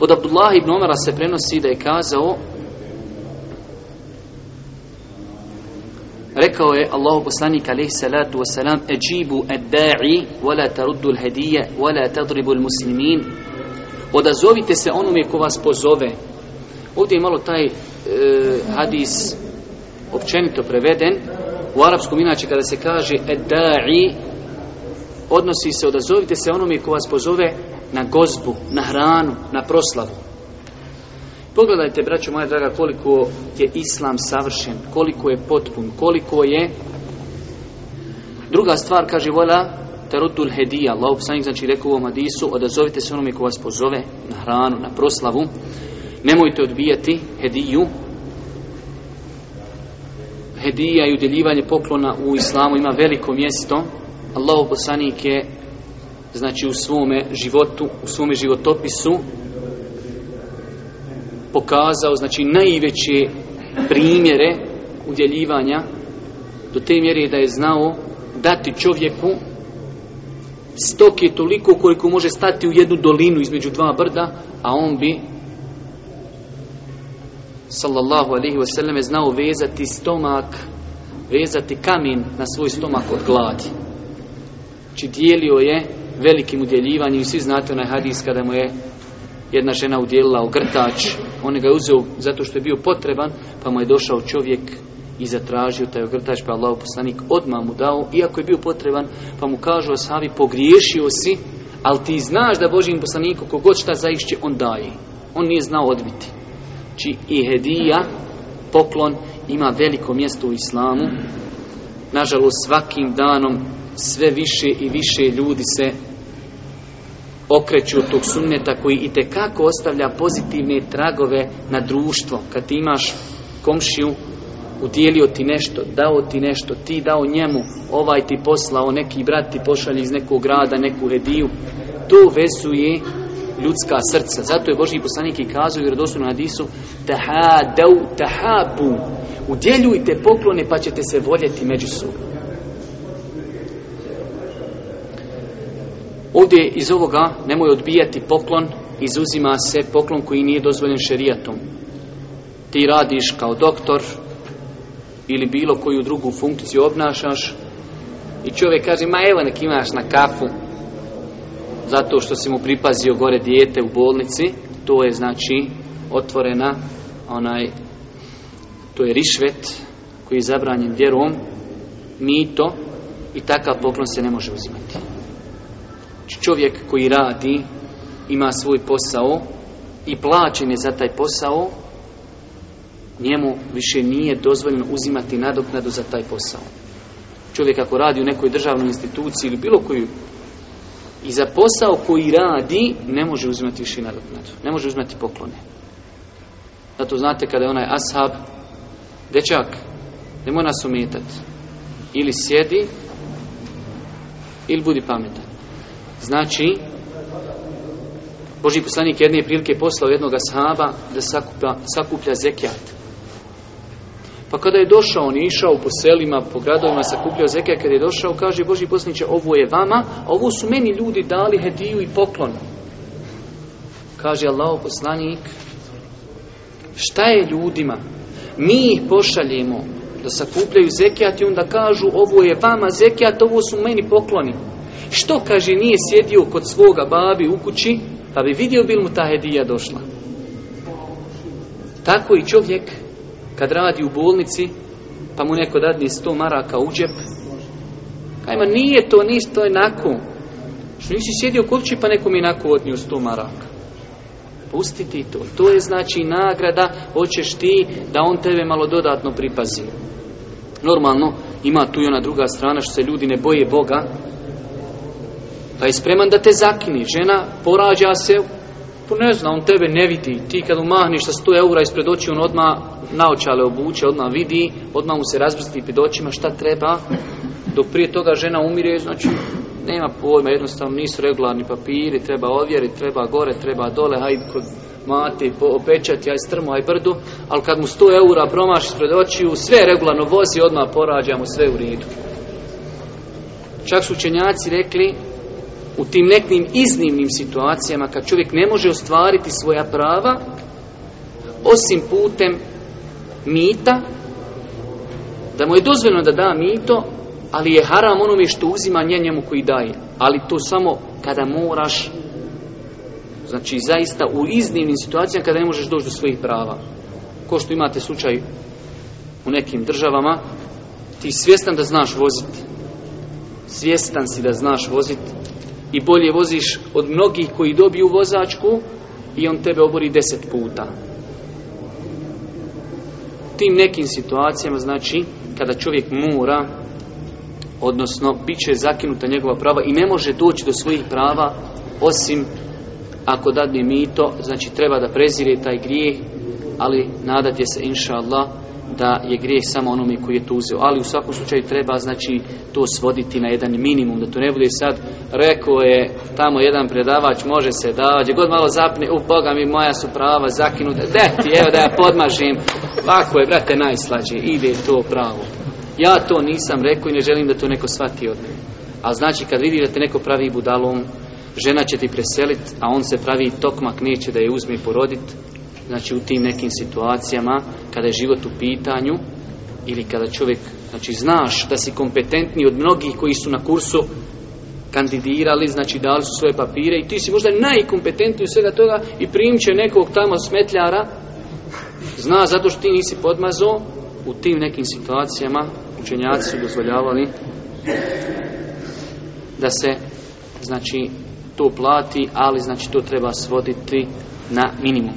Od Abdullah ibn Omara se prenosi da je kazao Rekao je Allahu poslanik alaihi salatu wasalam Ejibu ad-da'i wala taruddu al-hadiya wala tadribu al-muslimin Odazovite se onome ko vas pozove. Ovdje je malo taj e, hadis općenito preveden. U arapskom inače kada se kaže ad odnosi se odazovite se onome ko vas pozove na gozbu, na hranu, na proslavu. Pogledajte, braćo moja draga, koliko je islam savršen, koliko je potpun, koliko je... Druga stvar, kaže, vola Tarutul hedija, Allah znači rekao u ovom odazovite se onome ko vas pozove na hranu, na proslavu, nemojte odbijati hediju, hedija i udjeljivanje poklona u islamu ima veliko mjesto. Allah poslanik je znači u svome životu, u svome životopisu pokazao znači najveće primjere udjeljivanja do te mjere da je znao dati čovjeku stok je toliko koliko može stati u jednu dolinu između dva brda, a on bi sallallahu alaihi wasallam je znao vezati stomak, vezati kamen na svoj stomak od gladi. Či znači, dijelio je velikim udjeljivanjem. Svi znate onaj hadis kada mu je jedna žena udjelila ogrtač. On ga je uzeo zato što je bio potreban, pa mu je došao čovjek i zatražio taj ogrtač, pa Allah poslanik odmah mu dao, iako je bio potreban, pa mu kažu Asavi, pogriješio si, ali ti znaš da Božim poslaniku kogod šta zaišće, on daje. On nije znao odbiti. Či znači, i hedija, poklon, ima veliko mjesto u islamu. Nažalost, svakim danom sve više i više ljudi se okreću od tog sunneta koji i kako ostavlja pozitivne tragove na društvo. Kad ti imaš komšiju, udijelio ti nešto, dao ti nešto, ti dao njemu, ovaj ti poslao, neki brat ti pošalje iz nekog grada, neku hediju, to vezuje ljudska srca. Zato je Boži poslanik i kazao i na hadisu tahadau tahabu. Udjeljujte poklone pa ćete se voljeti međusobno. Ovdje iz ovoga nemoj odbijati poklon, izuzima se poklon koji nije dozvoljen šerijatom. Ti radiš kao doktor ili bilo koju drugu funkciju obnašaš i čovjek kaže, ma evo nek imaš na kafu zato što si mu pripazio gore dijete u bolnici, to je znači otvorena onaj to je rišvet koji je zabranjen vjerom, mito i takav poklon se ne može uzimati. Znači, čovjek koji radi, ima svoj posao i plaćen je za taj posao, njemu više nije dozvoljeno uzimati nadoknadu za taj posao. Čovjek ako radi u nekoj državnoj instituciji ili bilo koju i za posao koji radi ne može uzimati više nadoknadu, ne može uzimati poklone. Zato znate kada je onaj ashab, dečak, nemoj nas umetati. Ili sjedi, ili budi pametan. Znači, Boži poslanik jedne prilike poslao jednog sahaba da sakuplja, sakuplja zekijat. Pa kada je došao, on je išao po selima, po gradovima, sakupljao zekijat, kada je došao, kaže Boži poslaniće, ovo je vama, a ovo su meni ljudi dali hediju i poklon. Kaže Allah poslanik, šta je ljudima? Mi ih pošaljemo da sakupljaju zekijat i onda kažu, ovo je vama zekijat, ovo su meni pokloni. Što, kaže, nije sjedio kod svoga babi u kući, pa bi vidio bil mu ta hedija došla. Tako i čovjek, kad radi u bolnici, pa mu neko dadne sto maraka u džep, kajma nije to ništa, to je Što nisi sjedio u kući, pa neko mi nako odnio sto maraka. Pustiti to. To je znači nagrada, hoćeš ti da on tebe malo dodatno pripazi. Normalno, ima tu i ona druga strana što se ljudi ne boje Boga, pa je spreman da te zakini. Žena porađa se, po pa ne zna, on tebe ne vidi. Ti kad umahniš sa 100 eura ispred očiju, on odmah naočale obuče, odmah vidi, odmah mu se razbrsti pred očima šta treba. Dok prije toga žena umire, znači nema pojma, jednostavno nisu regularni papiri, treba ovjeriti, treba gore, treba dole, hajde kod mati, opečati, aj strmo, aj brdu, ali kad mu 100 eura promaš ispred očiju, sve regularno vozi, odmah porađa mu sve u redu. Čak su učenjaci rekli, u tim nekim iznimnim situacijama kad čovjek ne može ostvariti svoja prava osim putem mita da mu je dozvoljeno da da mito ali je haram onome što uzima nje njemu koji daje ali to samo kada moraš znači zaista u iznimnim situacijama kada ne možeš doći do svojih prava ko što imate slučaj u nekim državama ti svjestan da znaš voziti svjestan si da znaš voziti i bolje voziš od mnogih koji dobiju vozačku i on tebe obori deset puta. Tim nekim situacijama znači kada čovjek mora odnosno bit će zakinuta njegova prava i ne može doći do svojih prava osim ako dadne mito, znači treba da prezire taj grijeh, ali je se inša Allah da je grijeh samo onome koji je to uzeo. Ali u svakom slučaju treba znači to svoditi na jedan minimum, da to ne bude sad rekao je tamo jedan predavač može se davati, gdje god malo zapne, u Boga mi moja su prava zakinuta, de ti, evo da ja podmažim, ovako je brate najslađe, ide to pravo. Ja to nisam rekao i ne želim da to neko shvati od A znači kad vidi da te neko pravi budalom, žena će ti preseliti, a on se pravi tokmak, neće da je uzme i porodit, znači u tim nekim situacijama kada je život u pitanju ili kada čovjek znači znaš da si kompetentni od mnogih koji su na kursu kandidirali, znači dali su svoje papire i ti si možda najkompetentniji u svega toga i primit nekog tamo smetljara zna zato što ti nisi podmazo u tim nekim situacijama učenjaci su dozvoljavali da se znači to plati, ali znači to treba svoditi na minimum.